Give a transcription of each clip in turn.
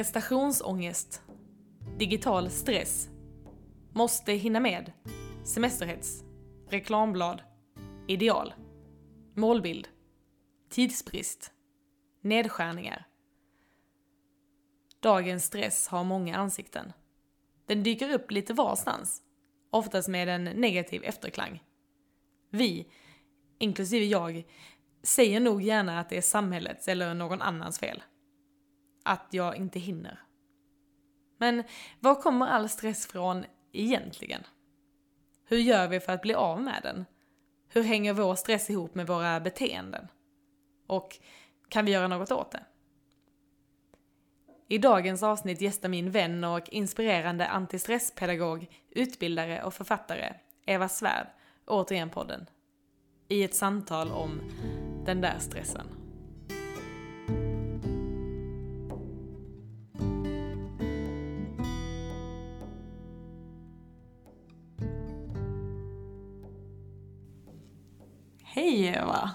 Prestationsångest. Digital stress. Måste hinna med. Semesterhets. Reklamblad. Ideal. Målbild. Tidsbrist. Nedskärningar. Dagens stress har många ansikten. Den dyker upp lite varstans, oftast med en negativ efterklang. Vi, inklusive jag, säger nog gärna att det är samhällets eller någon annans fel. Att jag inte hinner. Men var kommer all stress från egentligen? Hur gör vi för att bli av med den? Hur hänger vår stress ihop med våra beteenden? Och kan vi göra något åt det? I dagens avsnitt gästar min vän och inspirerande antistresspedagog, utbildare och författare Eva Svärd återigen podden. I ett samtal om den där stressen. Hej Eva!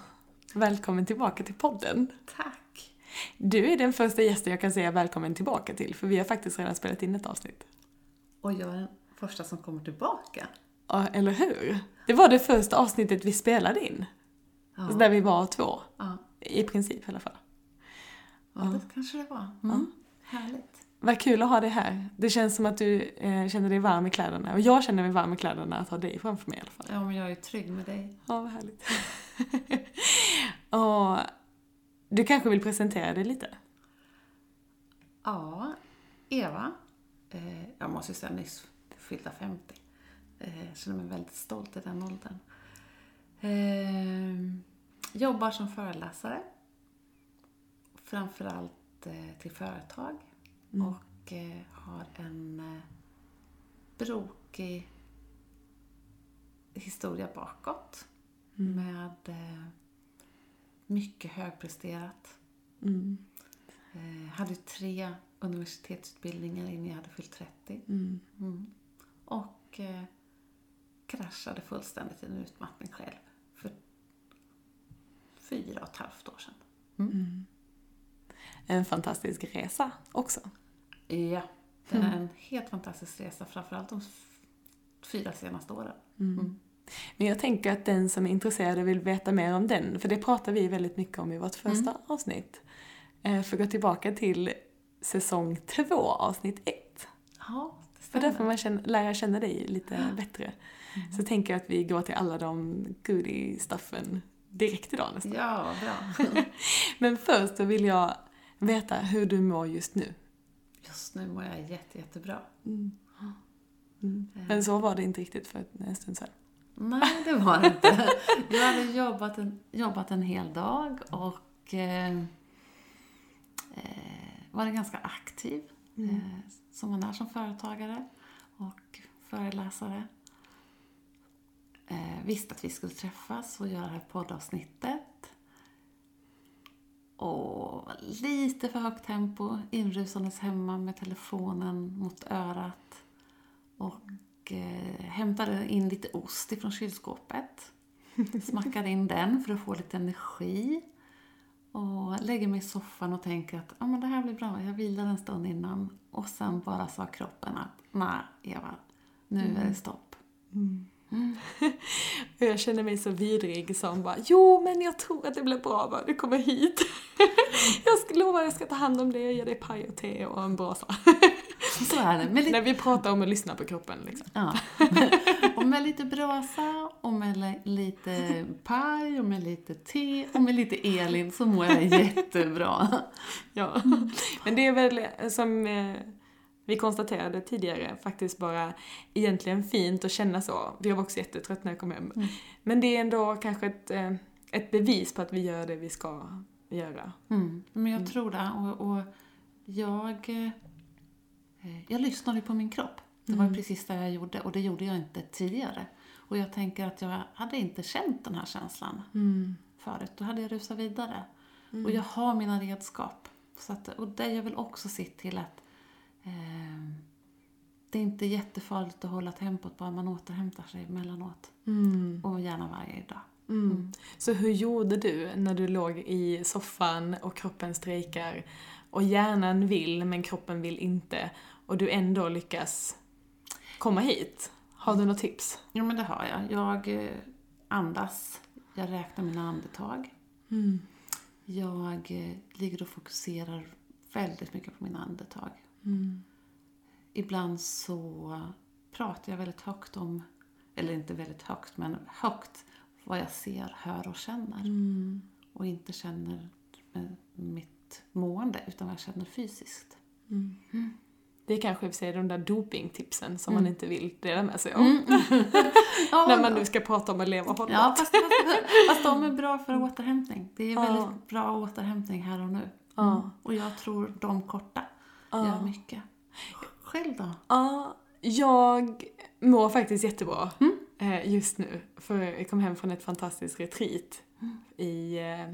Välkommen tillbaka till podden. Tack. Du är den första gästen jag kan säga välkommen tillbaka till, för vi har faktiskt redan spelat in ett avsnitt. Och jag är den första som kommer tillbaka. Ja, eller hur? Det var det första avsnittet vi spelade in. Ja, Där vi var två. ja. I princip i alla fall. ja det kanske det var. Ja, Mm. härligt. Vad kul att ha dig här. Det känns som att du eh, känner dig varm i kläderna. Och jag känner mig varm i kläderna att ha dig framför mig i alla fall. Ja, men jag är trygg med dig. Ja, vad härligt. och du kanske vill presentera dig lite? Ja, Eva. Eh, jag måste ju säga nyss fyllda 50. Eh, känner mig väldigt stolt i den åldern. Eh, jobbar som föreläsare. Framförallt eh, till företag. Mm. Och eh, har en eh, brokig historia bakåt. Mm. Med eh, mycket högpresterat. Mm. Eh, hade tre universitetsutbildningar innan jag hade fyllt 30. Mm. Mm. Och eh, kraschade fullständigt i en utmattning själv för fyra och ett halvt år sedan. Mm. En fantastisk resa också. Ja, det är en helt fantastisk resa, framförallt de fyra senaste åren. Mm. Men jag tänker att den som är intresserad och vill veta mer om den, för det pratar vi väldigt mycket om i vårt första Mm. avsnitt, eh, får gå tillbaka till säsong två, avsnitt ett. Ja, det För där får stämmer. man känna, lära känna dig lite Ja. bättre. Mm. Så tänker jag att vi går till alla de goodie-stuffen direkt idag nästan. Ja, bra. Men först så vill jag veta hur du mår just nu. Just nu mår jag jätte, jättebra. Mm. Mm. Eh. Men så var det inte riktigt för en stund sedan. Nej, det var det inte. Jag hade jobbat en, jobbat en hel dag och eh, eh, var ganska aktiv, Mm. eh, som man är som företagare och föreläsare. Eh, visste att vi skulle träffas och göra det här poddavsnittet. Och lite för högt tempo, inrusandes hemma med telefonen mot örat. Och eh, hämtade in lite ost ifrån kylskåpet. Smackade in den för att få lite energi. Och lägger mig i soffan och tänker att ah, men det här blir bra, jag vilar en stund innan. Och sen bara sa kroppen att nej Eva, nu är det stopp. Mm. Och jag känner mig så vidrig som bara, jo men jag tror att det blir bra bara du kommer hit. jag ska lova jag ska ta hand om dig och ge dig paj och te och en brasa. Så är det. Lite, När vi pratar om att lyssna på kroppen liksom. ja. och med lite brasa, och med li- lite paj, och med lite te, och med lite Elin så mår jag jättebra. Ja. Men det är väl eh, som eh, vi konstaterade tidigare faktiskt bara egentligen fint att känna så. Vi var också jättetrött när jag kom hem. Mm. Men det är ändå kanske ett, eh, ett bevis på att vi gör det vi ska göra. Mm. Men jag tror det. Och, och jag, eh, jag lyssnade på min kropp. Det var Mm. precis det jag gjorde och det gjorde jag inte tidigare. Och jag tänker att jag hade inte känt den här känslan Mm. förut. Då hade jag rusat vidare. Mm. Och jag har mina redskap. Så att, och det jag vill också se till att det är inte jättefarligt att hålla tempot bara man återhämtar sig emellanåt. Mm. Och gärna varje dag. Mm. Så hur gjorde du när du låg i soffan och kroppen strejkar och hjärnan vill men kroppen vill inte och du ändå lyckas komma hit. Har du något tips? Ja, men det har jag. Jag eh, andas. Jag räknar mina andetag. Mm. Jag eh, ligger och fokuserar väldigt mycket på mina andetag. Mm. Ibland så pratar jag väldigt högt om, eller inte väldigt högt, men högt vad jag ser, hör och känner. Mm. Och inte känner mitt mående, utan vad jag känner fysiskt. Mm. Mm. Det är kanske i sig de där dopingtipsen som Mm. man inte vill dela med sig av. ja, När man nu ska prata om att leva hållbart. Ja, fast, fast, fast de är bra för återhämtning. Det är Ja. väldigt bra återhämtning här och nu. Ja. Mm. Och jag tror de korta Ja. gör mycket. Själv då? Ja, jag mår faktiskt jättebra Mm. eh, just nu. För jag kom hem från ett fantastiskt retreat Mm. i eh,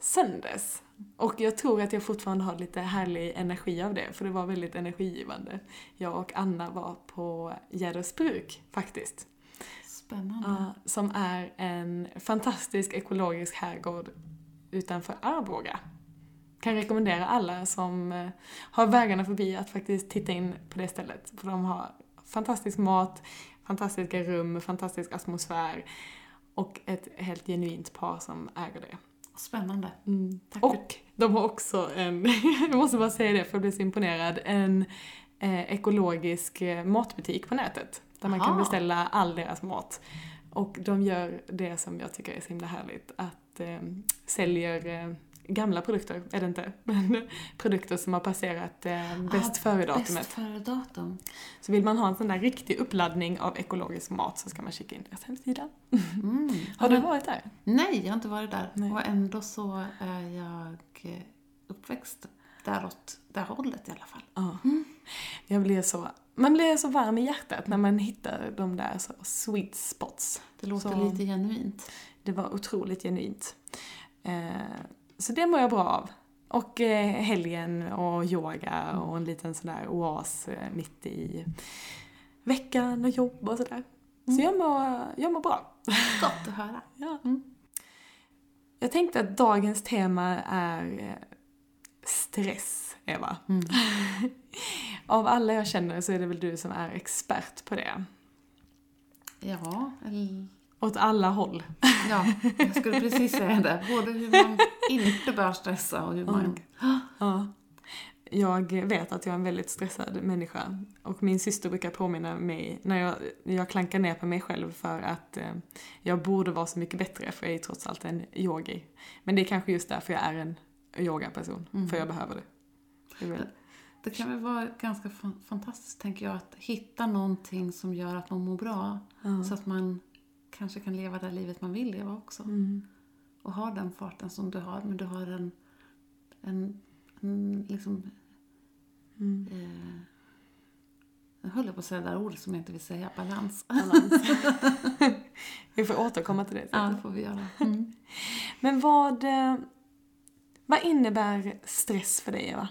söndags. Och jag tror att jag fortfarande har lite härlig energi av det, för det var väldigt energigivande. Jag och Anna var på Gärdesbruk faktiskt. Spännande. Ja, som är en fantastisk ekologisk herrgård utanför Arboga. Kan rekommendera alla som eh, har vägarna förbi att faktiskt titta in på det stället. För de har fantastisk mat, fantastiska rum, fantastisk atmosfär och ett helt genuint par som äger det. Spännande. Tack för- Och de har också en, jag måste bara säga det för jag blev så imponerad, en eh, ekologisk eh, matbutik på nätet. Där man kan Aha. beställa all deras mat. Och de gör det som jag tycker är så himla härligt, att eh, säljer eh, gamla produkter, är det inte, men produkter som har passerat eh, bäst Ah, före-datumet. Bäst före datum. Så vill man ha en sån där riktig uppladdning av ekologisk mat så ska man kika in deras hemsida. Mm. Har du varit där? Nej, jag har inte varit där. Nej. Och ändå så är jag uppväxt däråt, det hållet i alla fall. Ja. Jag blir så, man blir så varm i hjärtat när man hittar de där så sweet spots. Det låter Så- lite genuint. Det var otroligt genuint. Eh, så det mår jag bra av. Och eh, helgen och yoga och en liten sån där oas eh, mitt i veckan och jobb och sådär. Så jag mår, jag mår bra. Gott att höra. Ja. Mm. Jag tänkte att dagens tema är eh, stress, Eva. Mm. Av alla jag känner så är det väl du som är expert på det. Ja, eller, Åt alla håll. ja, jag skulle precis säga det. Både hur man inte bör stressa och hur man... Ja. Jag vet att jag är en väldigt stressad människa. Och min syster brukar påminna mig när jag, jag klankar ner på mig själv för att eh, jag borde vara så mycket bättre för jag är trots allt en yogi. Men det är kanske just därför jag är en yogaperson. Mm. För jag behöver det. det väl, Det kan väl vara ganska fan- fantastiskt, tänker jag, att hitta någonting som gör att man mår bra. ja. Så att man kanske kan leva det livet man vill leva också. Mm. Och ha den farten som du har, men du har en, en, en liksom... Mm. Eh, jag höll på att säga det där ordet som jag inte vill säga, balans. Balans. Vi får återkomma till det Ja, det får vi göra. Mm. Men vad, eh, vad innebär stress för dig, Eva?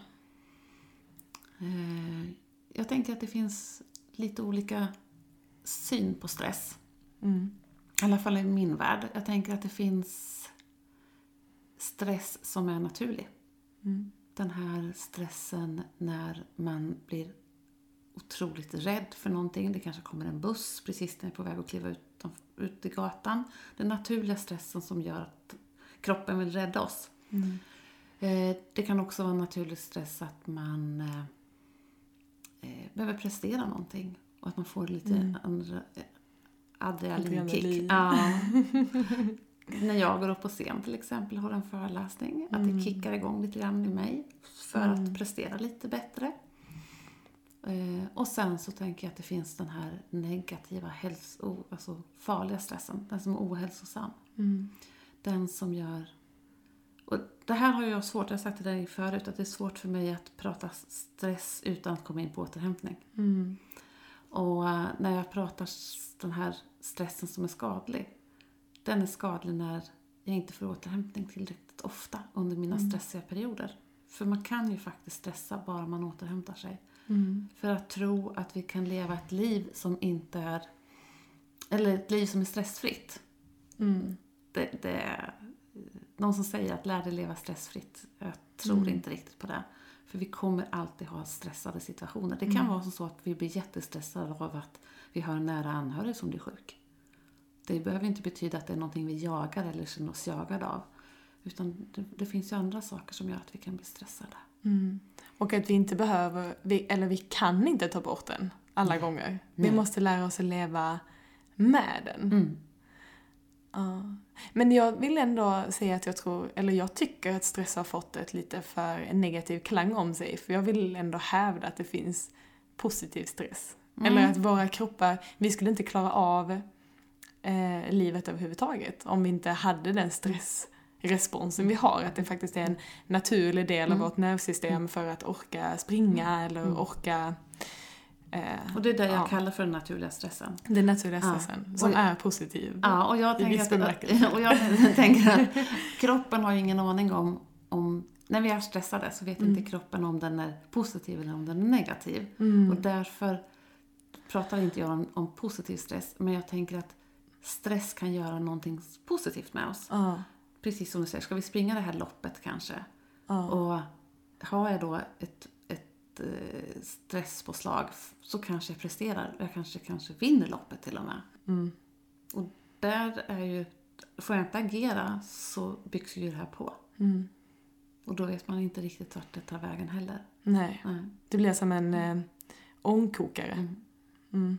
Eh, jag tänker att det finns lite olika syn på stress. Mm. I alla fall i min värld. Jag tänker att det finns stress som är naturlig. Mm. Den här stressen när man blir otroligt rädd för någonting. Det kanske kommer en buss precis när jag är på väg att kliva ut, ut i gatan. Den naturliga stressen som gör att kroppen vill rädda oss. Mm. Eh, Det kan också vara naturlig stress att man eh, eh, behöver prestera någonting. Och att man får lite Mm. andra, adrenalinkick. Adrenalin. Ja. När jag går upp på scen till exempel och har en föreläsning. Att det kickar igång lite grann i mig. För Mm. att prestera lite bättre. Eh, Och sen så tänker jag att det finns den här negativa, hälso, alltså farliga stressen. Den som är ohälsosam. Mm. Den som gör... Och det här har jag svårt, jag har sagt till dig förut, att det är svårt för mig att prata stress utan att komma in på återhämtning. Mm. Och eh, när jag pratar den här stressen som är skadlig, den är skadlig när jag inte får återhämtning tillräckligt ofta under mina stressiga perioder. För man kan ju faktiskt stressa bara man återhämtar sig. Mm. För att tro att vi kan leva ett liv som inte är... Eller ett liv som är stressfritt. Mm. Det, det, någon som säger att lär dig leva stressfritt. Jag tror Mm. inte riktigt på det. För vi kommer alltid ha stressade situationer. Det kan Mm. vara så att vi blir jättestressade av att vi har en nära anhörig som blir sjuk. Det behöver inte betyda att det är någonting vi jagar eller känner oss jagade av. Utan det, det finns ju andra saker som gör att vi kan bli stressade. Mm. Och att vi inte behöver, vi, eller vi kan inte ta bort den alla Nej. gånger. Vi Nej. måste lära oss att leva med den. Mm. Ja. Men jag vill ändå säga att jag tror, eller jag tycker att stress har fått ett lite för negativ klang om sig. För jag vill ändå hävda att det finns positiv stress. Mm. Eller att våra kroppar, vi skulle inte klara av eh, livet överhuvudtaget om vi inte hade den stressresponsen vi har. Att det faktiskt är en naturlig del av Mm. vårt nervsystem för att orka springa eller Mm. orka Och det är det jag Ja. kallar för den naturliga stressen. den naturliga Ja. stressen som Och- är positiv. Ja, och jag I viss bemärkelse. och jag tänker att kroppen har ju ingen aning om, om när vi är stressade så vet inte kroppen om den är positiv eller om den är negativ. Mm. Och därför pratar inte jag om, om positiv stress, men jag tänker att stress kan göra någonting positivt med oss. Ja. Precis som du säger, ska vi springa det här loppet kanske? Ja. Och har jag då ett, ett eh, stresspåslag så kanske jag presterar. Jag kanske, kanske vinner loppet till och med. Mm. Och där är ju, får jag inte agera så byggs ju det här på. Mm. Och då vet man inte riktigt vart det tar vägen heller. Nej, Nej. det blir som en eh, ångkokare. Mm. Mm.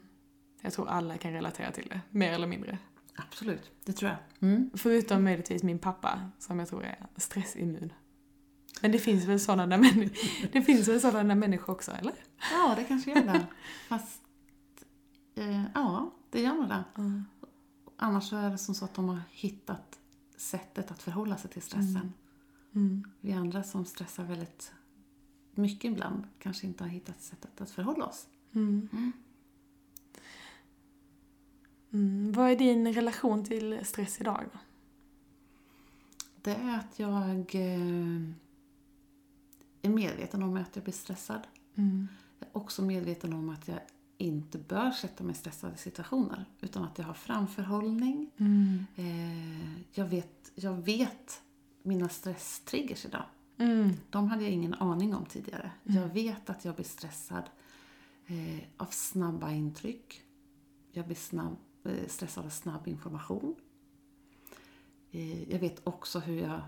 Jag tror alla kan relatera till det, mer eller mindre. Absolut, det tror jag. Mm. Förutom möjligtvis min pappa, som jag tror är stressimmun. Men det finns väl sådana män- det finns väl sådana människor också, eller? Ja, det kanske gör det. Fast, eh, ja, det gör nog det. Mm. Annars är det som så att de har hittat sättet att förhålla sig till stressen. Mm. Vi andra som stressar väldigt mycket ibland kanske inte har hittat sättet att förhålla oss. Mm. Mm. Mm. Vad är din relation till stress idag? Det är att jag eh, är medveten om att jag blir stressad. Mm. Jag är också medveten om att jag inte bör sätta mig i stressade situationer. Utan att jag har framförhållning. Mm. Eh, jag, vet, jag vet mina stresstriggers idag. Mm. De hade jag ingen aning om tidigare. Jag vet att jag blir stressad eh, av snabba intryck. Jag blir snabb, eh, stressad av snabb information. Eh, jag vet också hur jag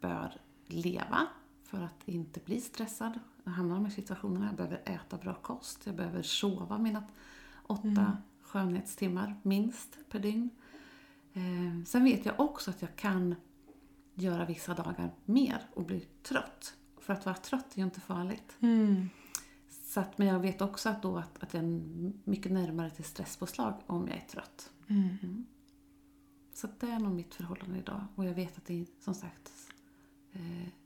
bör leva för att inte bli stressad. Jag hamnar i de här situationerna. Jag behöver äta bra kost. Jag behöver sova mina åtta skönhetstimmar minst per dygn. Eh, sen vet jag också att jag kan göra vissa dagar mer och bli trött. För att vara trött är ju inte farligt. Mm. Så att, men jag vet också att, då att, att jag är mycket närmare till stresspåslag om jag är trött. Mm. Så att det är nog mitt förhållande idag. Och jag vet att det är som sagt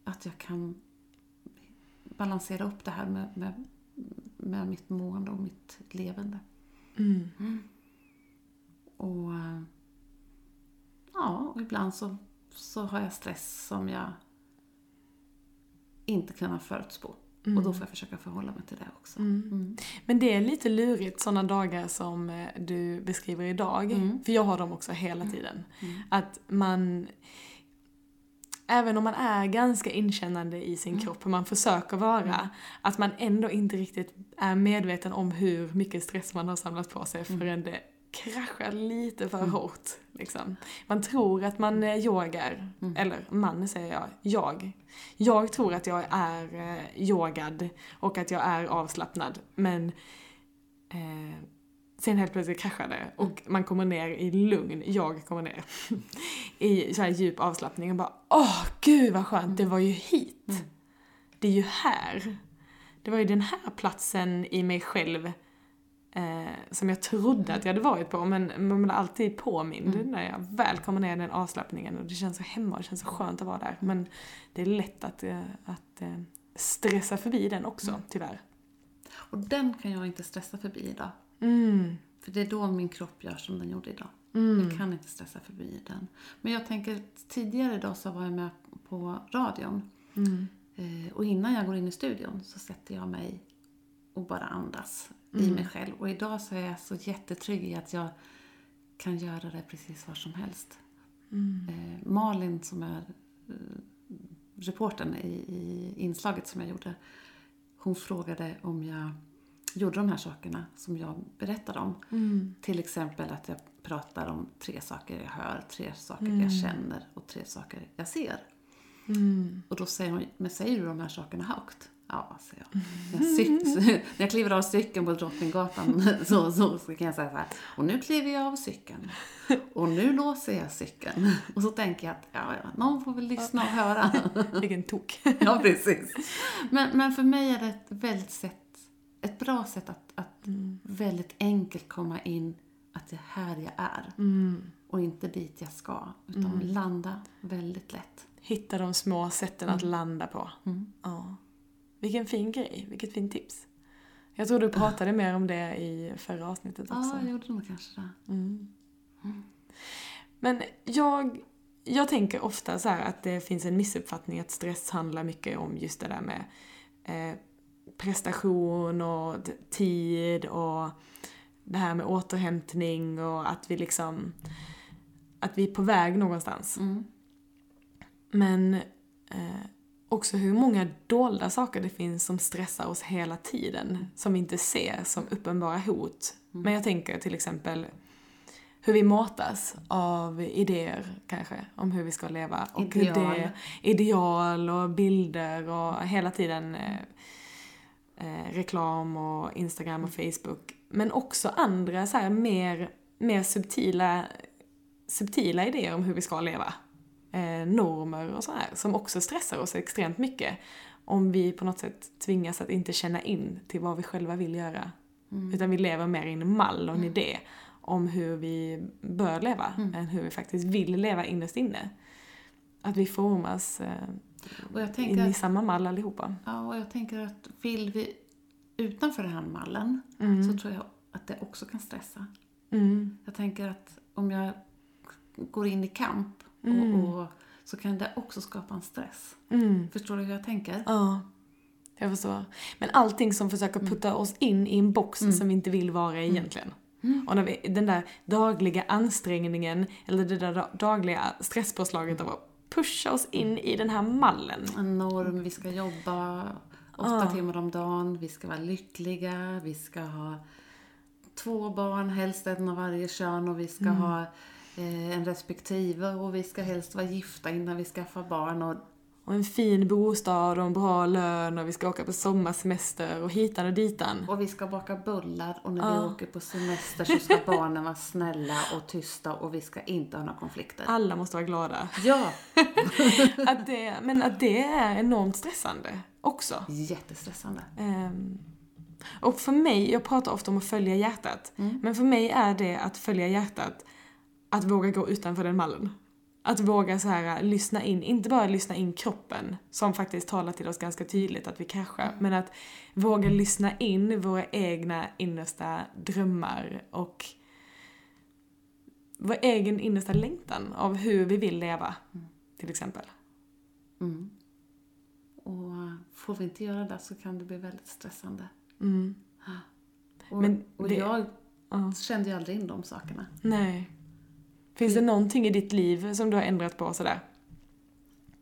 att jag kan balansera upp det här med, med, med mitt mående och mitt levande. Mm. Och eh, ja, och ibland så, så har jag stress som jag inte kan förutspå. Och då får jag försöka förhålla mig till det också. Mm. Mm. Men det är lite lurigt sådana dagar som eh, du beskriver idag. Mm. För jag har dem också hela tiden. Mm. Att man, även om man är ganska inkännande i sin Mm. kropp, och man försöker vara, att man ändå inte riktigt är medveten om hur mycket stress man har samlat på sig Mm. förrän det kraschar lite för hårt. Liksom. Man tror att man eh, yogar, Mm. eller man säger jag, jag. Jag tror att jag är eh, yogad och att jag är avslappnad, men eh, sen helt plötsligt kraschar det och man kommer ner i lugn, jag kommer ner i så här djup avslappning och bara åh gud vad skönt, det var ju hit. Mm. Det är ju här. Det var ju den här platsen i mig själv eh, som jag trodde att jag hade varit på men man blir alltid påmind Mm. när jag väl kommer ner i den avslappningen och det känns så hemma och det känns så skönt att vara där. Men det är lätt att, eh, att eh, stressa förbi den också, Mm. tyvärr. Och den kan jag inte stressa förbi idag. Mm. För det är då min kropp gör som den gjorde idag. Mm. Jag kan inte stressa förbi den. Men jag tänker, tidigare idag så var jag med på radion. Mm. Eh, och innan jag går in i studion så sätter jag mig och bara andas i Mm. mig själv. Och idag så är jag så jättetrygg i att jag kan göra det precis var som helst. Mm. Eh, Malin som är reportern i, i inslaget som jag gjorde, hon frågade om jag gjorde de här sakerna som jag berättade om. Mm. Till exempel att jag pratar om tre saker jag hör, tre saker Mm. jag känner och tre saker jag ser. Mm. Och då säger hon, men säger du de här sakerna högt? Ja, säger jag. Jag, när jag kliver av cykeln på Drottninggatan så, så, så kan jag säga så här, och nu kliver jag av cykeln. Och nu låser jag cykeln. Och så tänker jag att, ja, ja, någon får väl lyssna och höra. Vilken tok. Ja, precis. Men, men för mig är det ett väldigt sätt, ett bra sätt att, att Mm. väldigt enkelt komma in att det är här jag är. Mm. Och inte dit jag ska. Utan landa väldigt lätt. Hitta de små sätten att landa på. Mm. Ja. Vilken fin grej, vilket fint tips. Jag tror du pratade mer om det i förra avsnittet också. Ja, jag gjorde nog kanske det. Mm. Men jag, jag tänker ofta så att det finns en missuppfattning att stress handlar mycket om just det där med eh, prestation och tid och det här med återhämtning och att vi liksom att vi är på väg någonstans. Mm. Men eh, också hur många dolda saker det finns som stressar oss hela tiden. Som vi inte ser som uppenbara hot. Men jag tänker till exempel hur vi matas av idéer kanske om hur vi ska leva. Och hur Ideal. det, ideal och bilder och hela tiden eh, eh, reklam och Instagram och Facebook. Men också andra så här mer, mer subtila, subtila idéer om hur vi ska leva. Eh, normer och sådär som också stressar oss extremt mycket. Om vi på något sätt tvingas att inte känna in till vad vi själva vill göra. Utan vi lever mer i en mall och en idé om hur vi bör leva än hur vi faktiskt vill leva innerst inne. Att vi formas eh, Och jag in tänker, i samma mall allihopa. ja, och jag tänker att vill vi utanför den här mallen så tror jag att det också kan stressa. Mm. Jag tänker att om jag går in i kamp Mm. och, och, så kan det också skapa en stress. Mm. Förstår du hur jag tänker? Ja, jag förstår. Men allting som försöker putta oss in i en box som vi inte vill vara i egentligen. Och när vi, den där dagliga ansträngningen, eller det där da- dagliga stresspåslaget av att pusha oss in i den här mallen. En norm, vi ska jobba åtta Ja. timmar om dagen, vi ska vara lyckliga, vi ska ha två barn, helst en av varje kön och vi ska Mm. ha eh, en respektive och vi ska helst vara gifta innan vi skaffar barn och Och en fin bostad och en bra lön och vi ska åka på sommarsemester och hitan och ditan. Och vi ska baka bullar och när Ja. vi åker på semester så ska barnen vara snälla och tysta och vi ska inte ha några konflikter. Alla måste vara glada. Ja, Att det, men att det är enormt stressande också. jättestressande. Ehm, och för mig, jag pratar ofta om att följa hjärtat. Men för mig är det att följa hjärtat att våga gå utanför den mallen. Att våga så här lyssna in, inte bara lyssna in kroppen som faktiskt talar till oss ganska tydligt att vi kraschar, men att våga lyssna in våra egna innersta drömmar och vår egen innersta längtan av hur vi vill leva, till exempel. Mm. Och får vi inte göra det så kan det bli väldigt stressande. Mm. Och, Men och det- jag Ja. kände ju aldrig in de sakerna. Nej. Finns det någonting i ditt liv som du har ändrat på sådär?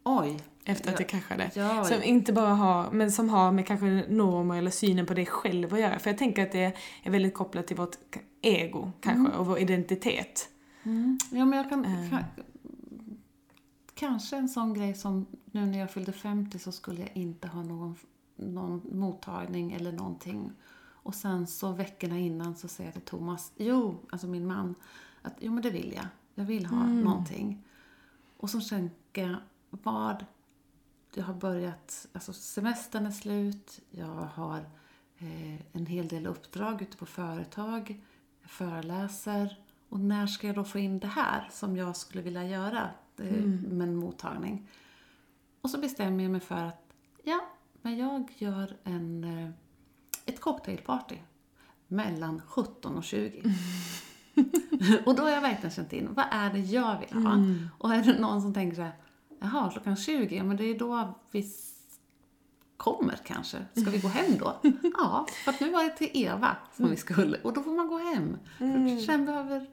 Oj! Efter att Ja. det kraschade? Ja, Som inte bara har, men som har med kanske normer eller synen på dig själv att göra. För jag tänker att det är väldigt kopplat till vårt ego kanske och vår identitet. mm. ja men jag kan, kan... Kanske en sån grej som nu när jag fyllde 50 så skulle jag inte ha någon, någon mottagning eller någonting. Och sen så veckorna innan så säger jag till Thomas, jo, alltså min man, att jo men det vill jag. Jag vill ha någonting. Och så tänker jag, vad jag har börjat, alltså semestern är slut, jag har eh, en hel del uppdrag ute på företag, jag föreläser. Och när ska jag då få in det här som jag skulle vilja göra eh, med en mottagning? Och så bestämmer jag mig för att, ja, men jag gör en, eh, ett cocktailparty mellan 17 och 20. och då har jag verkligen känt in, vad är det jag vill ha? Och är det någon som tänker så här, jaha, klockan 20, ja men det är då vi kommer kanske. Ska vi gå hem då? ja, för att nu var det till Eva som vi skulle. Och då får man gå hem. För sen behöver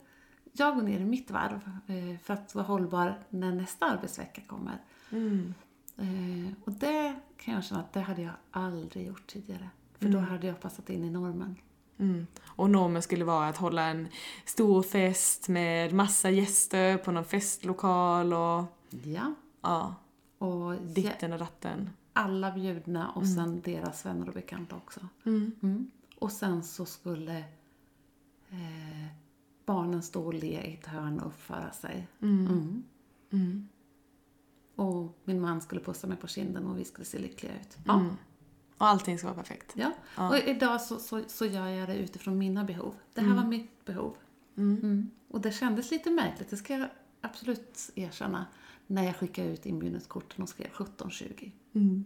jag gå ner i mitt varv eh, för att vara hållbar när nästa arbetsvecka kommer. Mm. Eh, och det kan jag känna att det hade jag aldrig gjort tidigare. För då hade jag passat in i normen. Mm. Och normen skulle vara att hålla en stor fest med massa gäster på någon festlokal och Ja. ja, Och ditten och datten. alla bjudna och sen deras vänner och bekanta också. Mm. Mm. Och sen så skulle eh, barnen stå och le i ett hörn och uppföra sig. Mm. Mm. Mm. Och min man skulle pussa mig på kinden och vi skulle se lyckliga ut. Ja. Mm. Och allting ska vara perfekt. ja. Ja. Och idag så, så, så gör jag det utifrån mina behov. Det här var mitt behov. Mm. Mm. Och det kändes lite märkligt, det ska jag absolut erkänna, när jag skickade ut inbjudningskorten och skrev 17.20. Mm.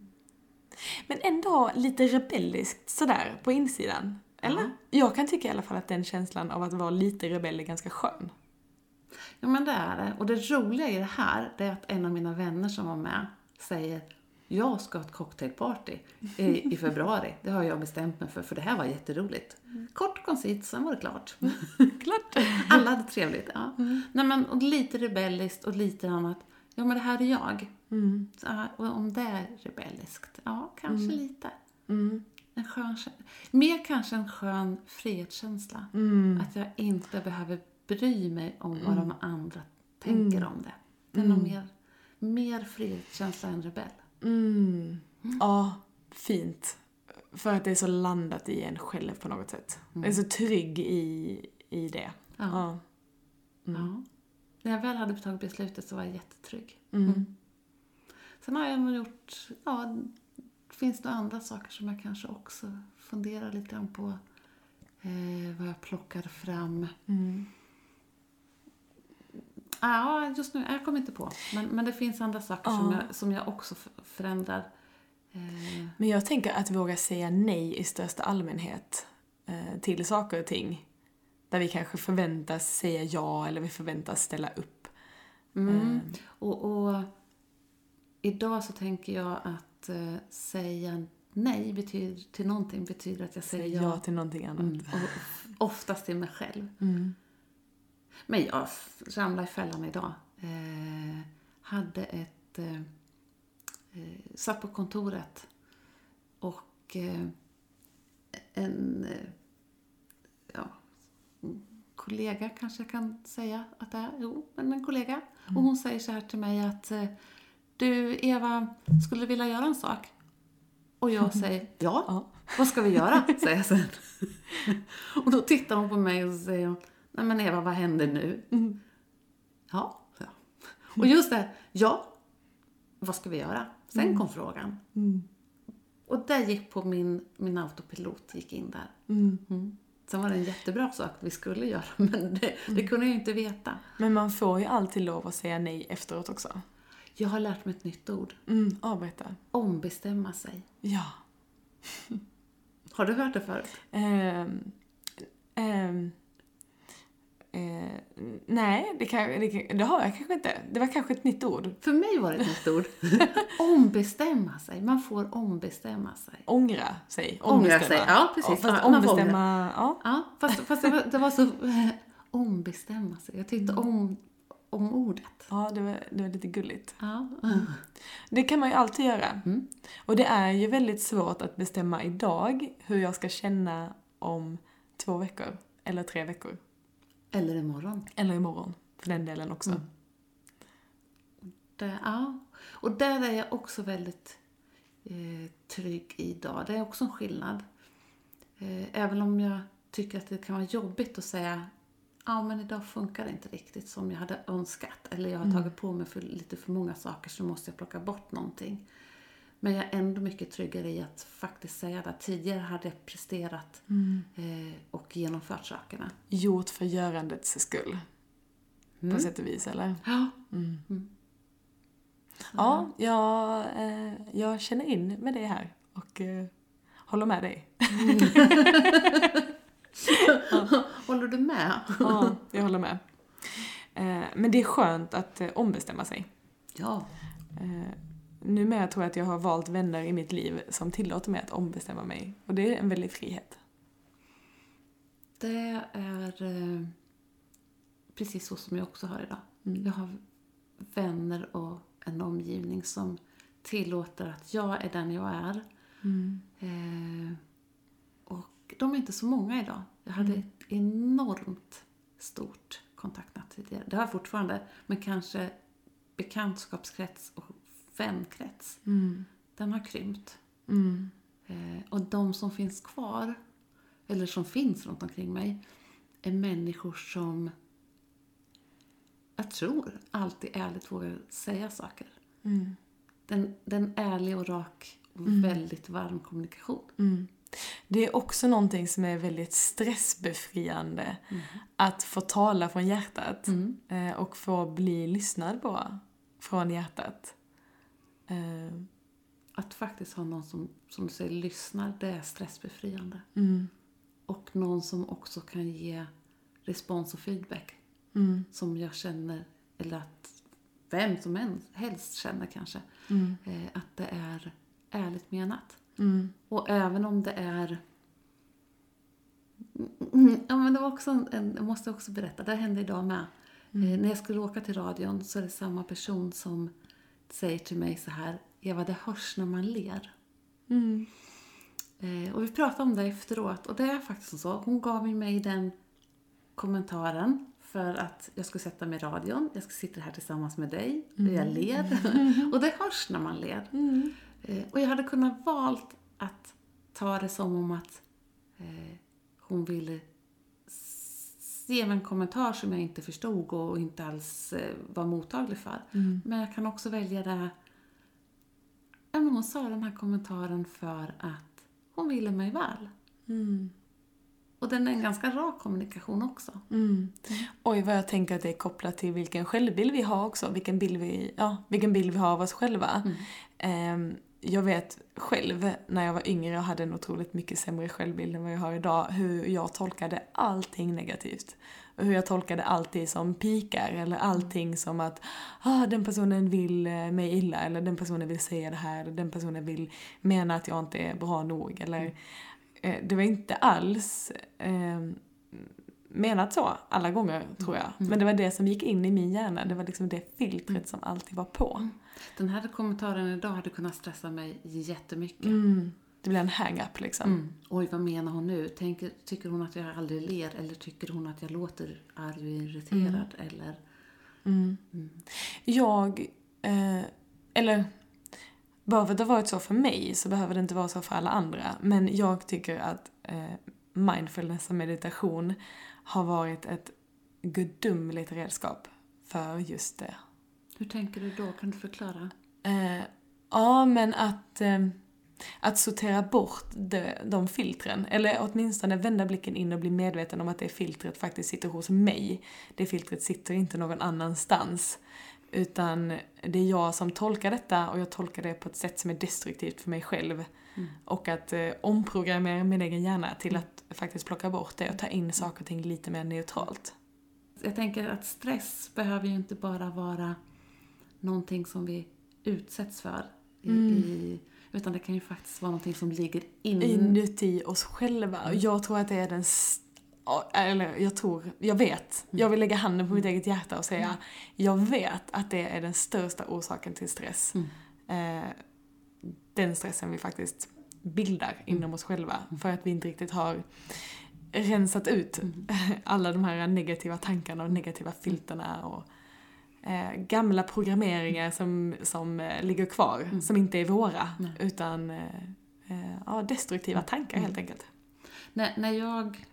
Men ändå lite rebelliskt sådär på insidan. Eller? Ja. Jag kan tycka i alla fall att den känslan av att vara lite rebell är ganska skön. Ja men det är det. Och det roliga i det här, det är att en av mina vänner som var med säger jag ska ha ett cocktailparty i, i februari. Det har jag bestämt mig för, för det här var jätteroligt. Kort och koncist, sen var det klart. Klart! Alla hade trevligt. Ja. Nej, men, och lite rebelliskt och lite annat. Ja, men det här är jag. Mm. Så, och om det är rebelliskt? Ja, kanske lite. Mm. En skön, mer kanske en skön frihetskänsla. Mm. Att jag inte behöver bry mig om vad de andra tänker om det. Det är nog mer, mer frihetskänsla än rebell. Mm. Ja, fint. För att det är så landat i en själv på något sätt. Jag är så trygg i, i det. Ja. Ja. Ja. När jag väl hade tagit beslutet så var jag jättetrygg. Mm. Sen har jag nog gjort, ja, finns det andra saker som jag kanske också funderar lite grann på. Eh, vad jag plockar fram. Mm. Ja, just nu, jag kommer inte på. Men, men det finns andra saker som, Ja. jag, som jag också förändrar. Eh, Men jag tänker att våga säga nej i största allmänhet eh, till saker och ting. Där vi kanske förväntas säga ja eller vi förväntas ställa upp. mm. och, och idag så tänker jag att säga nej betyder, till någonting betyder att jag säger ja. ja till någonting annat. Mm, och oftast till mig själv. Mm. Men jag ramlade i fällan idag. Eh, hade ett... Eh, eh, satt på kontoret och eh, en eh, ja, kollega kanske jag kan säga att det är. Jo, men en kollega. Och hon säger så här till mig att eh, du Eva, skulle du vilja göra en sak? Och jag säger ja. Ja. Vad ska vi göra? säger jag sen. och då tittar hon på mig och så säger hon, nej men Eva, vad händer nu? Mm. Ja, jag. Och just det, ja, vad ska vi göra? Sen kom frågan. Mm. Och det gick på min, min autopilot, gick in där. Mm. Mm. Sen var det en jättebra sak vi skulle göra, men det, det kunde jag ju inte veta. Men man får ju alltid lov att säga nej efteråt också. Jag har lärt mig ett nytt ord. Mm. Ja, berätta. Ombestämma sig. Ja. Har du hört det förut? Ehm, ehm, eh, nej, det, kan, det, det har jag kanske inte. Det var kanske ett nytt ord. För mig var det ett nytt ord. ombestämma sig. Man får ombestämma sig. Ångra sig. Ångra sig, ja, precis. fast Ja, man får ombestämma, ja. Ja, fast, fast det, var, det var så... ombestämma sig. Jag tyckte om, om ordet. Ja, det var, det var lite gulligt. Ja. Det kan man ju alltid göra. Mm. Och det är ju väldigt svårt att bestämma idag hur jag ska känna om två veckor. Eller tre veckor. Eller imorgon. Eller imorgon, för den delen också. Mm. Det, ja. Och där är jag också väldigt eh, trygg idag. Det är också en skillnad. Eh, även om jag tycker att det kan vara jobbigt att säga ja men idag funkar det inte riktigt som jag hade önskat. Eller jag har tagit på mig för, lite för många saker så måste jag plocka bort någonting. Men jag är ändå mycket tryggare i att faktiskt säga det. Tidigare hade jag presterat eh, och genomfört sakerna. Gjort för görandets skull. På sätt och vis, eller? Ja. Mm. Ja, jag, eh, jag känner in med det här och eh, håller med dig. Håller du med? Ja, jag håller med. Men det är skönt att ombestämma sig. Ja. Numera tror jag att jag har valt vänner i mitt liv som tillåter mig att ombestämma mig. Och det är en väldig frihet. Det är eh, precis så som jag också har idag. Mm. Jag har vänner och en omgivning som tillåter att jag är den jag är. Mm. Eh, och de är inte så många idag. Jag hade ett enormt stort kontaktnät tidigare. Det har jag fortfarande, men kanske bekantskapskrets och vänkrets. Mm. Den har krympt. Mm. Eh, och de som finns kvar, eller som finns runt omkring mig, är människor som jag tror alltid ärligt vågar säga saker. Mm. Den, den ärlig och rak och väldigt varm kommunikation. Mm. Det är också någonting som är väldigt stressbefriande. Att få tala från hjärtat Mm. eh, och få bli lyssnad på från hjärtat. Eh, Att faktiskt ha någon som, som du säger, lyssnar, det är stressbefriande. mm. Och någon som också kan ge respons och feedback. Mm. Som jag känner, eller att vem som helst känner kanske, Mm. eh, att det är ärligt menat. Mm. Och även om det är... Mm, Ja, men det var också en, en, jag måste också berätta, det hände idag med. Eh, när jag skulle åka till radion så är det samma person som säger till mig så här, Eva, det hörs när man ler. Mm. Eh, och vi pratade om det efteråt och det är faktiskt så. Hon gav mig den kommentaren för att jag skulle sätta mig i radion. Jag ska sitta här tillsammans med dig och jag ler. och det hörs när man ler. Mm. Eh, och jag hade kunnat valt att ta det som om att eh, hon ville s- ge mig en kommentar som jag inte förstod och inte alls eh, var mottaglig för. Mm. Men jag kan också välja det... Hon sa den här kommentaren för att hon ville mig väl. Mm. Och den är en ganska rak kommunikation också. Mm. Oj, vad jag tänker att det är kopplat till vilken självbild vi har också. Vilken bild vi, ja, vilken bild vi har av oss själva. Ehm, jag vet själv när jag var yngre och hade en otroligt mycket sämre självbild än vad jag har idag, hur jag tolkade allting negativt. Och hur jag tolkade allting som pikar eller allting som att ah, den personen vill eh, mig illa eller den personen vill säga det här eller den personen vill mena att jag inte är bra nog eller eh, det var inte alls eh, menat så alla gånger tror jag. Men det var det som gick in i min hjärna. Det var liksom det filtret som alltid var på. Den här kommentaren idag hade kunnat stressa mig jättemycket. Mm. Det blir en hang-up liksom. Mm. Oj, vad menar hon nu? Tänker, tycker hon att jag aldrig ler eller tycker hon att jag låter arg och irriterad? Eller... Mm. Jag, eh, eller bara för att det har varit så för mig så behöver det inte vara så för alla andra. Men jag tycker att eh, mindfulness och meditation har varit ett gudomligt redskap för just det. Hur tänker du då? Kan du förklara? Eh, ja, men att, eh, att sortera bort de, de filtren. Eller åtminstone vända blicken in och bli medveten om att det filtret faktiskt sitter hos mig. Det filtret sitter inte någon annanstans. Utan det är jag som tolkar detta och jag tolkar det på ett sätt som är destruktivt för mig själv. Och att eh, omprogrammera min egen hjärna till att faktiskt plocka bort det och ta in saker och ting lite mer neutralt. Jag tänker att stress behöver ju inte bara vara någonting som vi utsätts för. I, i, utan det kan ju faktiskt vara någonting som ligger in. inuti oss själva. Och jag tror att det är den st- eller jag tror, jag vet. Jag vill lägga handen på mitt eget hjärta och säga, jag vet att det är den största orsaken till stress. Eh, den stressen vi faktiskt bildar inom oss själva. För att vi inte riktigt har rensat ut alla de här negativa tankarna och negativa filterna och eh, gamla programmeringar som, som eh, ligger kvar, som inte är våra, utan eh, eh, ja, destruktiva tankar helt enkelt. När, när jag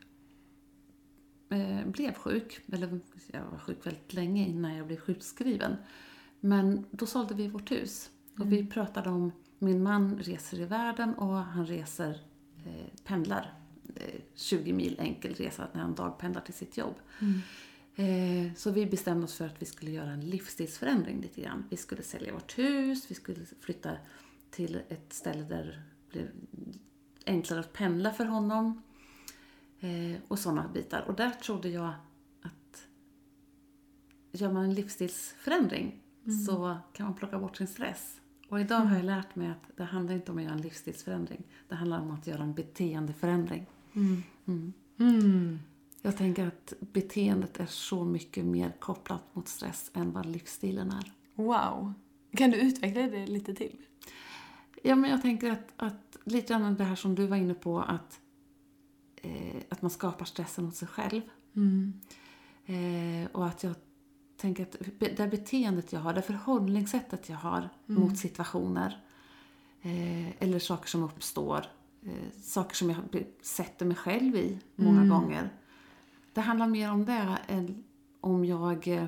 eh, blev sjuk, eller jag var sjuk väldigt länge innan jag blev sjukskriven, men då sålde vi vårt hus. Och vi pratade om, min man reser i världen och han reser, eh, pendlar eh, 20 mil enkel resa när han dagpendlar till sitt jobb. Eh, Så vi bestämde oss för att vi skulle göra en livsstilsförändring lite grann. Vi skulle sälja vårt hus, vi skulle flytta till ett ställe där det blev enklare att pendla för honom. Eh, och sådana bitar. Och där trodde jag att gör man en livsstilsförändring så kan man plocka bort sin stress. Och idag har jag lärt mig att det handlar inte om att göra en livsstilsförändring. Det handlar om att göra en beteendeförändring. Mm. Mm. Jag tänker att beteendet är så mycket mer kopplat mot stress än vad livsstilen är. Wow. Kan du utveckla det lite till? Ja, men jag tänker att, att lite grann det här som du var inne på, att man skapar stressen hos sig själv. Mm. Eh, och att jag tänker att det beteendet jag har, det förhållningssättet jag har mot situationer eh, eller saker som uppstår, eh, saker som jag sätter mig själv i många gånger. Det handlar mer om det än om jag eh,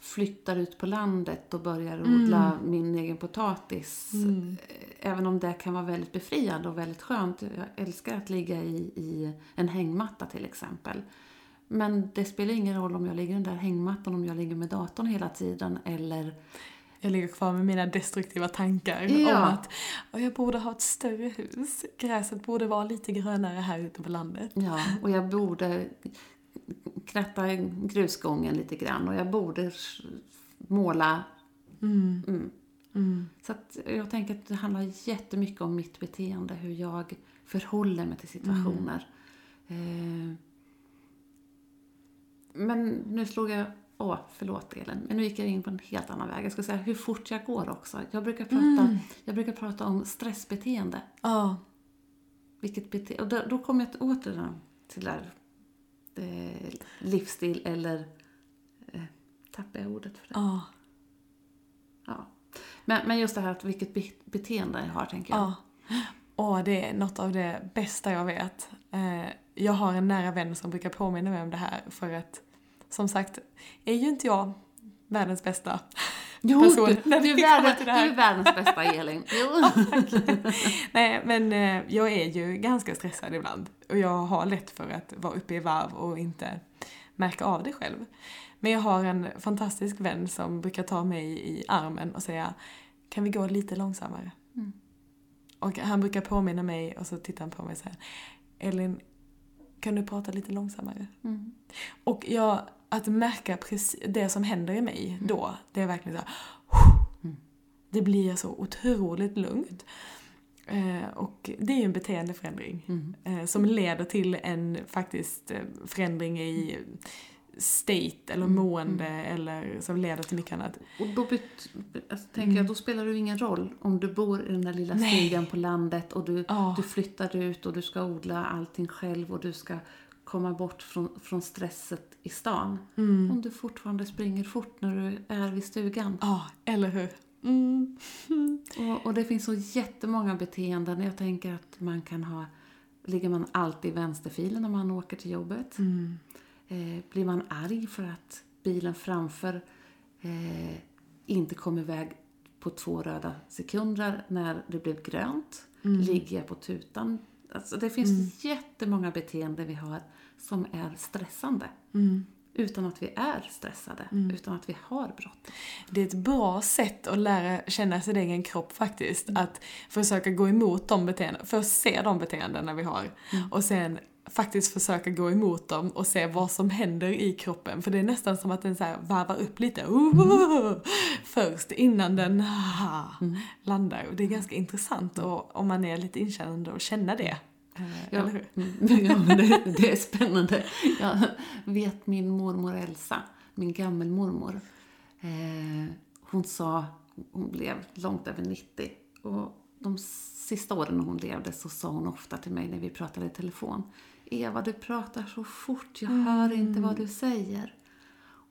flyttar ut på landet och börjar odla min egen potatis. Eh, Även om det kan vara väldigt befriande och väldigt skönt. Jag älskar att ligga i, i en hängmatta till exempel. Men det spelar ingen roll om jag ligger i den där hängmattan, om jag ligger med datorn hela tiden eller Jag ligger kvar med mina destruktiva tankar Ja. om att "Åh, jag borde ha ett större hus. Gräset borde vara lite grönare här ute på landet. Ja, och jag borde kratta grusgången lite grann och jag borde måla. Mm. Så att jag tänker att det handlar jättemycket om mitt beteende, hur jag förhåller mig till situationer. Eh, Men nu slog jag... Åh, förlåt Elin. Men nu gick jag in på en helt annan väg. Jag ska säga hur fort jag går också. Jag brukar prata, jag brukar prata om stressbeteende. Ja. Vilket bete- och då, då kommer jag åter till det där eh, livsstil eller... Eh, tappar jag ordet för det? Ja. Ja. Men, men just det här att vilket be- beteende jag har, tänker jag. Ja. Åh, det är något av det bästa jag vet. Eh, jag har en nära vän som brukar påminna mig om det här för att, som sagt, är ju inte jag världens bästa Jo, person du, du, är världens, du är världens bästa Elin. Jo. Nej, men eh, jag är ju ganska stressad ibland. Och jag har lätt för att vara uppe i varv och inte märka av det själv. Men jag har en fantastisk vän som brukar ta mig i armen och säga Kan vi gå lite långsammare? Mm. Och han brukar påminna mig och så tittar han på mig och säger Elin, kan du prata lite långsammare? Mm. Och jag, att märka precis det som händer i mig då, det är verkligen så här, Mm. Det blir så otroligt lugnt. Eh, och det är ju en beteendeförändring Mm. eh, som leder till en faktiskt eh, förändring i state eller Mm. mående eller som leder till mycket annat. Och då alltså, tänker jag, då spelar det ju ingen roll om du bor i den där lilla stugan på landet och du, Ja. du flyttar ut och du ska odla allting själv och du ska komma bort från, från stresset i stan. Mm. Om du fortfarande springer fort när du är vid stugan. Ja, eller hur? Mm. Och, och det finns så jättemånga beteenden. Jag tänker att man kan ha... Ligger man alltid i vänsterfilen när man åker till jobbet? Mm. Eh, blir man arg för att bilen framför eh, inte kom iväg på två röda sekunder när det blev grönt? Ligger jag på tutan? Alltså det finns jättemånga beteenden vi har som är stressande. Mm. Utan att vi är stressade, utan att vi har bråttom. Det är ett bra sätt att lära känna sin egen kropp faktiskt. Att försöka gå emot de beteenden, först se de beteendena vi har och sen faktiskt försöka gå emot dem och se vad som händer i kroppen. För det är nästan som att den så här varvar upp lite uh, först innan den ah, landar. Och det är ganska intressant och, om man är lite inkännande och känna det. Eh, Ja, Eller hur? mm, ja det, det är spännande. Jag vet min mormor Elsa, min gammelmormor. Eh, hon sa, hon blev långt över 90. Och de sista åren hon levde så sa hon ofta till mig när vi pratade i telefon. Eva, du pratar så fort, jag hör inte vad du säger.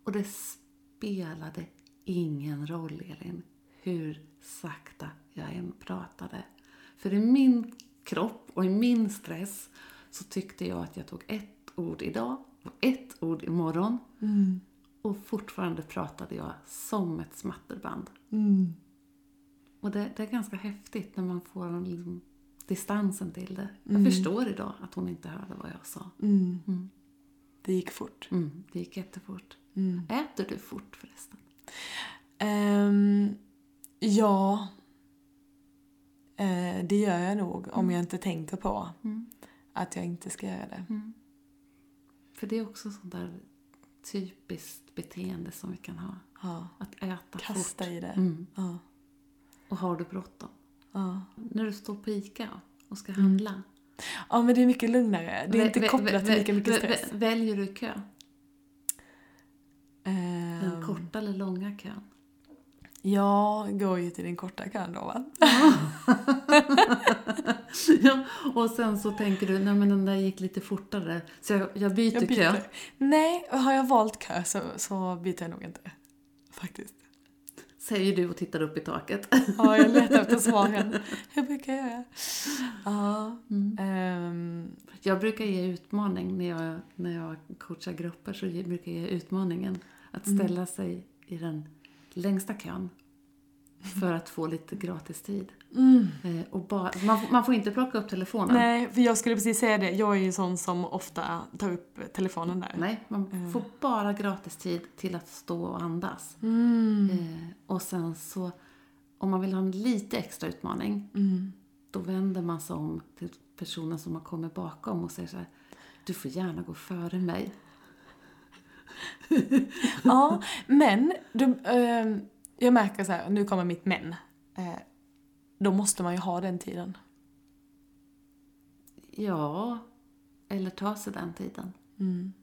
Och det spelade ingen roll, Elin, hur sakta jag än pratade. För i min kropp och i min stress så tyckte jag att jag tog ett ord idag och ett ord imorgon. Mm. Och fortfarande pratade jag som ett smatterband. Mm. Och det, det är ganska häftigt när man får en, liksom, distansen till det. Jag Mm. förstår idag att hon inte hörde vad jag sa. Mm. Mm. Det gick fort. Mm, det gick jättefort. Mm. Äter du fort förresten? Ehm, ja, Eh, det gör jag nog om jag inte tänker på Mm. att jag inte ska göra det. Mm. För det är också sånt där typiskt beteende som vi kan ha. Ja. Att äta Kasta fort. i det. Mm. Ja. Och har du bråttom? Ja. När du står på ICA och ska Mm. handla. ja, men det är mycket lugnare. Det är inte Vä- kopplat till lika mycket stress. vä- Väljer du kö? Den Ehm, korta eller långa kön? Jag går ju till den korta kön då va? ja, och sen så tänker du, nej men den där gick lite fortare, så jag, jag, byter, Jag kö. byter. Nej, har jag valt kö så, så byter jag nog inte. Faktiskt. Säger du och tittar upp i taket. Ja, jag letar efter svaren. Hur brukar jag göra? Ja. Mm. ehm, Jag brukar ge utmaning när jag, när jag coachar grupper, så brukar jag ge utmaningen att Mm. ställa sig i den längsta kön för att få lite gratis tid. mm. Eh, och bara, man, får- man får inte plocka upp telefonen. Nej, för jag skulle precis säga det. Jag är ju sån som ofta tar upp telefonen där. Nej, man Mm. får bara gratis tid till att stå och andas. Mm. Eh, och sen så, om man vill ha en lite extra utmaning, Mm. då vänder man sig om till personen som har kommit bakom och säger så här, du får gärna gå före mig. Ja, men du, ehm, jag märker så här, nu kommer mitt men. Eh, då måste man ju ha den tiden. Ja, eller ta sig den tiden. Mm.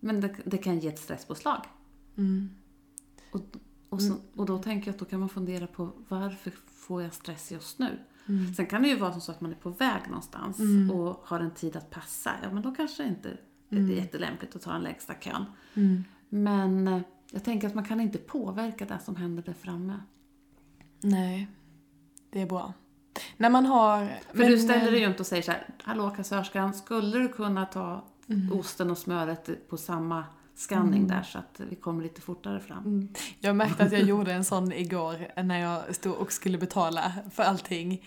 Men det, det kan ge ett stresspåslag. Mm. Och, och, så, och då tänker jag att då kan man fundera på varför får jag stress just nu? Mm. Sen kan det ju vara som så att man är på väg någonstans Mm. och har en tid att passa. Ja, men då kanske inte Mm. är jättelämpligt att ta den lägsta kön. Mm. Men eh, jag tänker att man kan inte påverka det som händer där framme. Nej, det är bra. När man har... För du ställer dig ju inte och säger så här, hallå kassörskan, skulle du kunna ta Mm. osten och smöret på samma scanning där så att vi kommer lite fortare fram? Mm. Jag märkte att jag gjorde en sån igår när jag stod och skulle betala för allting.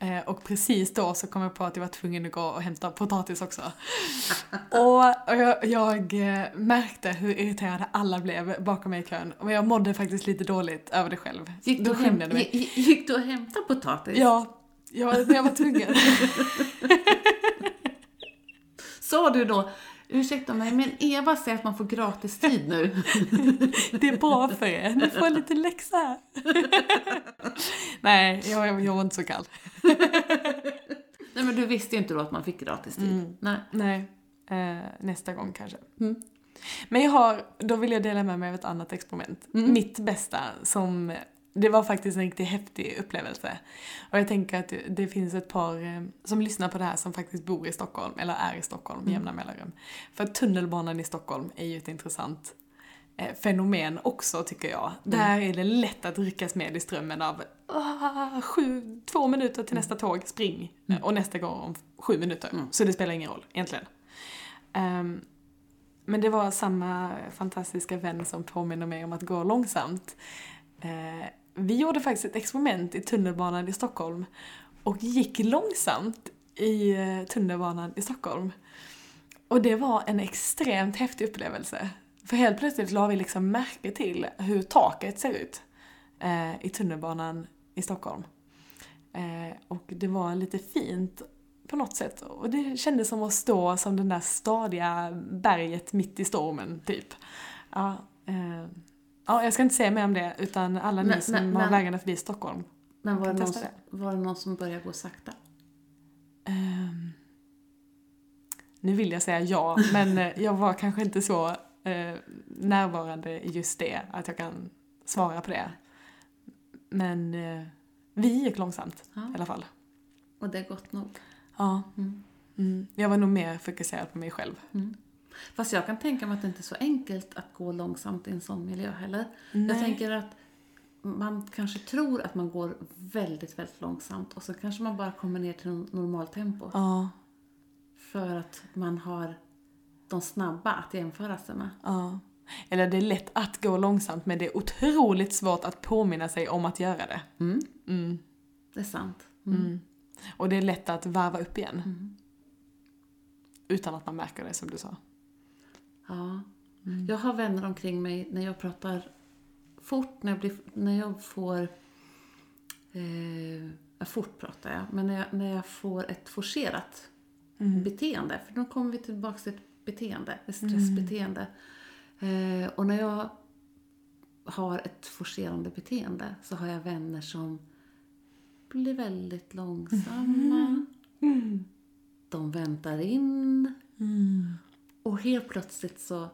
Eh, Och precis då så kom jag på att jag var tvungen att gå och hämta potatis också. Och jag, jag eh, märkte hur irriterade alla blev bakom mig i kön. Och jag mådde faktiskt lite dåligt över det själv. Gick, du hem, gick du och hämtade potatis? Ja, jag, jag var tvungen. Sa du då, ursäkta mig, men Eva säger att man får gratis tid nu. Det är bra för er, ni får lite läxa här. Nej, jag, jag var inte så kall. Nej men du visste ju inte då att man fick gratis tid. Mm. Nej. Nej, eh, nästa gång kanske. Mm. Men jag har, då vill jag dela med mig av ett annat experiment. Mm. Mitt bästa som, det var faktiskt en riktigt häftig upplevelse. Och jag tänker att det, finns ett par eh, som lyssnar på det här som faktiskt bor i Stockholm, eller är i Stockholm med Mm. jämna mellanrum. För tunnelbanan i Stockholm är ju ett intressant eh, fenomen också tycker jag. Där är det lätt att ryckas med i strömmen av ah, sju, två minuter till nästa tåg, spring. Mm. Och nästa gång om sju minuter. Mm. Så det spelar ingen roll egentligen. Ehm, men det var samma fantastiska vän som påminner mig om att gå långsamt. Eh, vi gjorde faktiskt ett experiment i tunnelbanan i Stockholm och gick långsamt i eh, tunnelbanan i Stockholm. Och det var en extremt häftig upplevelse. För helt plötsligt la vi liksom märke till hur taket ser ut eh, i tunnelbanan i Stockholm. Eh, och det var lite fint på något sätt. Och det kändes som att stå som det där stadiga berget mitt i stormen, typ. Ja, eh, ja, jag ska inte säga mer om det, utan alla ni Men- som men- har men- vägarna förbi Stockholm. Men var det, Kan någon testa som, var det någon som började gå sakta? Ehm, nu vill jag säga ja, men eh, jag var kanske inte så eh, närvarande i just det, att jag kan svara på det. Men eh, vi gick långsamt Ja. i alla fall. Och det är gott nog. Ja. Mm. Mm. Jag var nog mer fokuserad på mig själv. Mm. Fast jag kan tänka mig att det inte är så enkelt att gå långsamt i en sån miljö heller. Jag Nej. tänker att man kanske tror att man går väldigt, väldigt långsamt och så kanske man bara kommer ner till normaltempo. Ja, För att man har de snabba att jämföra sig med. ja. Eller det är lätt att gå långsamt, men det är otroligt svårt att påminna sig om att göra det. Mm. Mm. Det är sant. Mm. Och det är lätt att varva upp igen, Mm. utan att man märker det, som du sa. Ja. Mm. Jag har vänner omkring mig när jag pratar fort, när jag, blir, när jag får... Eh, fort pratar jag, men när jag, när jag får ett forcerat Mm. beteende. För då kommer vi tillbaka till ett beteende, ett stressbeteende. Eh, och när jag har ett forcerande beteende så har jag vänner som blir väldigt långsamma. Mm. De väntar in. Mm. Och helt plötsligt så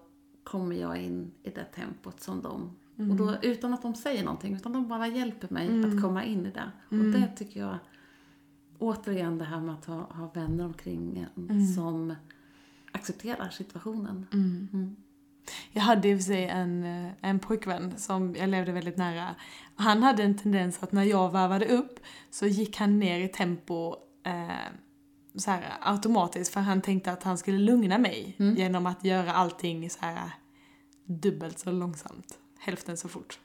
kommer jag in i det tempot som de Och då, utan att de säger någonting, utan de bara hjälper mig Mm. att komma in i det. Och det tycker jag, återigen det här med att ha, ha vänner omkring en Mm. som accepterar situationen. Mm. Jag hade i och för sig en, eh, en pojkvän som jag levde väldigt nära. Han hade en tendens att när jag varvade upp så gick han ner i tempo eh, så här, automatiskt för han tänkte att han skulle lugna mig Mm. genom att göra allting så här dubbelt så långsamt, hälften så fort.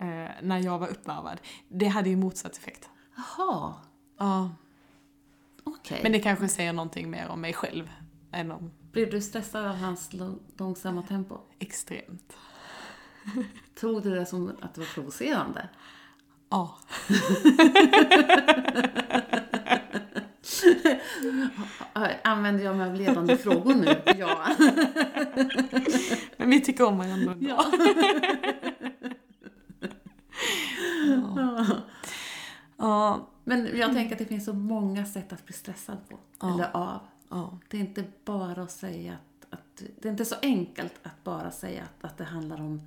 Eh, när jag var uppvarvad. Det hade ju motsatt effekt. Jaha, Ja, okej. men det kanske säger någonting mer om mig själv än om Blev du stressad av hans lång- långsamma tempo? extremt. Tog du det som att det var provocerande? Ja. Använder jag mig av ledande frågor nu? Ja. Men vi tycker om varandra ändå. ja. Ja. Ja. Men jag tänker att det finns så många sätt att bli stressad på. Ja. Eller av. Ja. Det är inte bara att säga att, att det är inte så enkelt att bara säga att, att det handlar om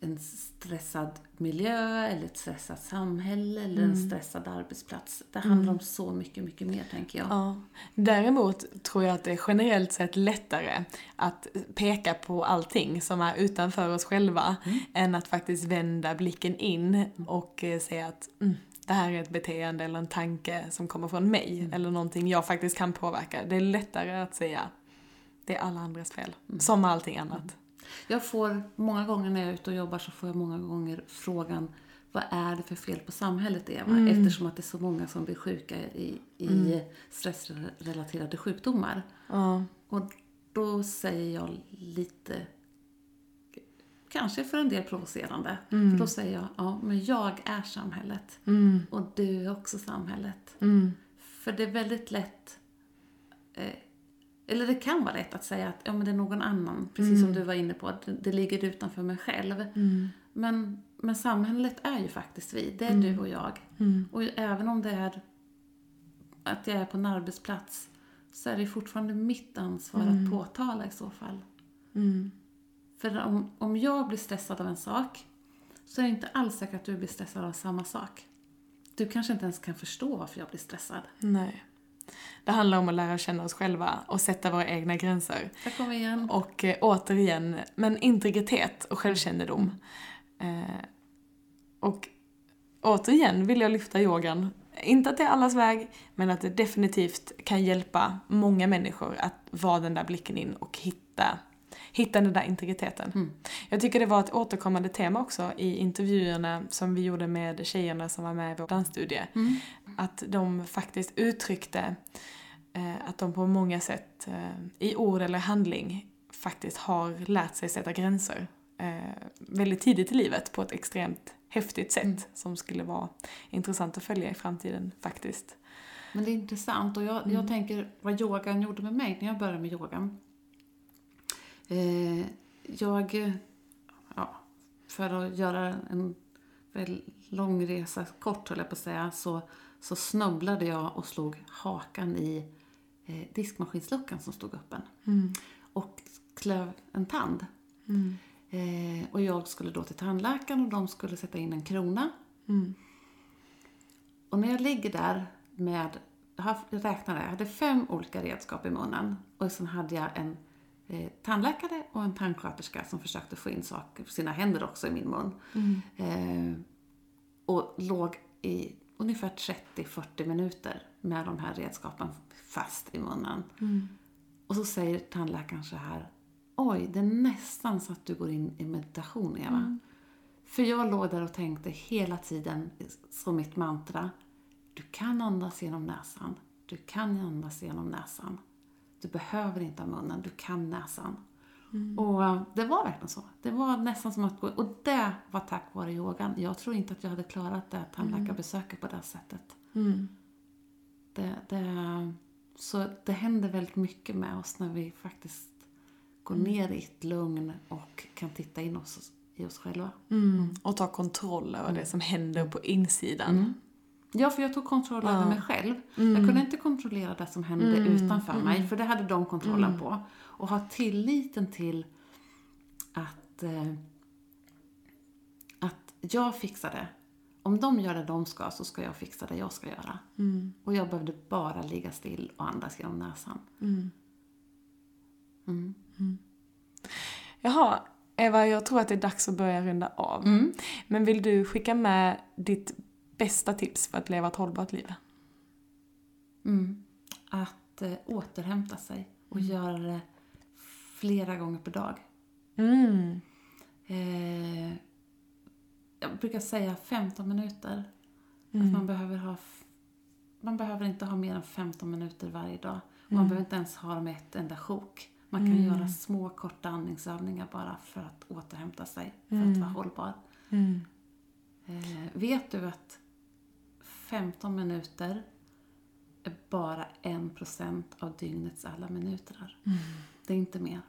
en stressad miljö eller ett stressat samhälle eller en stressad arbetsplats. Det handlar om så mycket, mycket mer tänker jag. Ja. Däremot tror jag att det är generellt sett lättare att peka på allting som är utanför oss själva än att faktiskt vända blicken in och eh, säga att mm, det här är ett beteende eller en tanke som kommer från mig eller någonting jag faktiskt kan påverka. Det är lättare att säga det är alla andras fel. Som allting annat. Jag får, många gånger när jag är ute och jobbar så får jag många gånger frågan vad är det för fel på samhället Eva? Eftersom att det är så många som blir sjuka i, i stressrelaterade sjukdomar. Ja. Och då säger jag lite, kanske för en del provocerande, för då säger jag ja, men jag är samhället Mm. och du är också samhället. Mm. För det är väldigt lätt, eh, eller det kan vara lätt att säga att ja, men det är någon annan, precis som du var inne på, att det, det ligger utanför mig själv. Mm. Men, men samhället är ju faktiskt vi, det är du och jag. Mm. Och även om det är att jag är på en arbetsplats så är det fortfarande mitt ansvar att påtala i så fall. Mm. För om, om jag blir stressad av en sak så är det inte alls säkert att du blir stressad av samma sak. Du kanske inte ens kan förstå varför jag blir stressad. Nej. Det handlar om att lära känna oss själva och sätta våra egna gränser. Där kommer igen. Och eh, återigen, men integritet och självkännedom. Eh, och återigen vill jag lyfta yogan. Inte att det är allas väg, men att det definitivt kan hjälpa många människor att vara den där blicken in och hitta, hitta den där integriteten. Mm. Jag tycker det var ett återkommande tema också i intervjuerna som vi gjorde med tjejerna som var med i vår dansstudie. Mm. Att de faktiskt uttryckte eh, att de på många sätt eh, i ord eller handling faktiskt har lärt sig sätta gränser eh, väldigt tidigt i livet på ett extremt häftigt sätt Mm. som skulle vara intressant att följa i framtiden faktiskt. Men det är intressant och jag, jag tänker vad yogan gjorde med mig när jag började med yogan. Eh, jag, ja, för att göra en lång resa kort höll jag på att säga, så, så snubblade jag och slog hakan i eh, diskmaskinsluckan som stod öppen. Mm. Och klöv en tand. Mm. Eh, och jag skulle då till tandläkaren och de skulle sätta in en krona. Mm. Och när jag ligger där med, jag räknade, jag hade fem olika redskap i munnen. Och sen hade jag en eh, tandläkare och en tandsköterska som försökte få in saker, sina händer också i min mun. Mm. Eh, och låg i ungefär 30-40 minuter med de här redskapen fast i munnen. Mm. Och så säger tandläkaren så här. Oj, det är nästan så att du går in i meditation, Eva. Mm. För jag låg där och tänkte hela tiden som mitt mantra. Du kan andas genom näsan. Du kan andas genom näsan. Du behöver inte ha munnen, du kan näsan. Och eh, det var verkligen så. Det var nästan som att gå... Och det var tack vare yogan. Jag tror inte att jag hade klarat det tandläkarbesöket på det sättet. Mm. Det, det, så det händer väldigt mycket med oss när vi faktiskt går ner i ett lugn och kan titta in oss, i oss själva. Mm. Och ta kontroll över det som händer på insidan. Mm. Ja, för jag tog kontroll över Ja. mig själv. Mm. Jag kunde inte kontrollera det som hände Mm, utanför mm. mig, för det hade de kontrollen Mm. på. Och ha tilliten till att eh, jag fixar det. Om de gör det de ska så ska jag fixa det jag ska göra. Mm. Och jag behövde bara ligga still och andas genom näsan. Mm. Mm. Jaha, Eva, jag tror att det är dags att börja runda av. Mm. Men vill du skicka med ditt bästa tips för att leva ett hållbart liv? Mm. Att eh, återhämta sig och göra det flera gånger per dag. Mm. Eh, jag brukar säga 15 minuter. Mm. Att man behöver ha... Man behöver inte ha mer än 15 minuter varje dag. Och Mm. Man behöver inte ens ha dem ett enda sjok. Man kan göra små korta andningsövningar bara för att återhämta sig, för att vara hållbar. Mm. Eh, vet du att 15 minuter är bara 1% av dygnets alla minuter? Det är inte mer.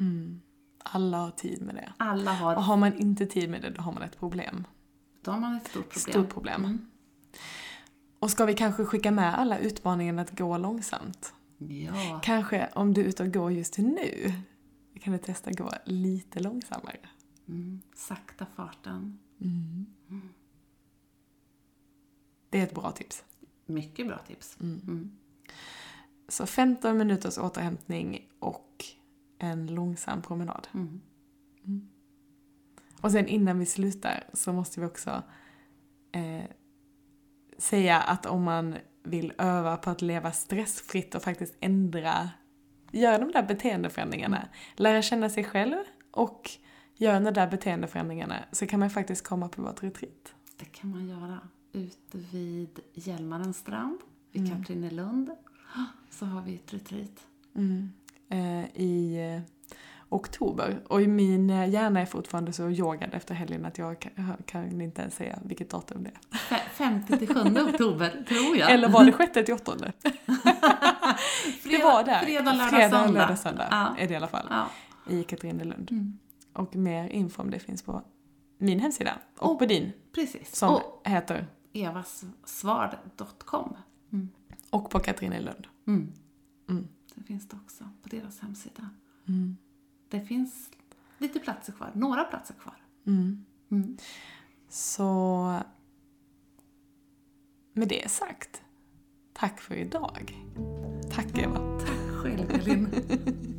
Mm. Alla har tid med det. Alla Och har... har man inte tid med det, då har man ett problem. Då har man ett stort problem. Stort problem. Mm. Och ska vi kanske skicka med alla utmaningen att gå långsamt? Ja. Kanske om du är ute och går just nu, kan du testa gå lite långsammare. Mm. Sakta farten. Det är ett bra tips. Mycket bra tips. Mm. Så 15 minuters återhämtning och en långsam promenad. Mm. Och sen innan vi slutar så måste vi också eh, säga att om man vill öva på att leva stressfritt och faktiskt ändra, göra de där beteendeförändringarna, lära känna sig själv och göra de där beteendeförändringarna så kan man faktiskt komma på vårt retreat. Det kan man göra ute vid Hjälmarens strand, vid Katrinelund. Så har vi ett retreat. Mm. Eh, I eh, oktober. Och i min eh, hjärna är fortfarande så yogad efter helgen att jag kan, kan inte ens säga vilket datum det är. Fe- 50 till 7 oktober, tror jag. Eller var det sjätte till åttonde? det var där. Fredag, lördag, Fredag, söndag. lördag, söndag Ja. är det i alla fall. Ja. I Katrinelund. Mm. Och mer info om det finns på min hemsida. Och Och- på din. Precis. Som Och heter evasvard.com. Mm. Och på Katrinelund. Mm. Mm. Det finns det också på deras hemsida. Mm. Det finns lite platser kvar, några platser kvar. Mm. Mm. Så med det sagt, tack för idag. Tack Eva. Tack själv Elin.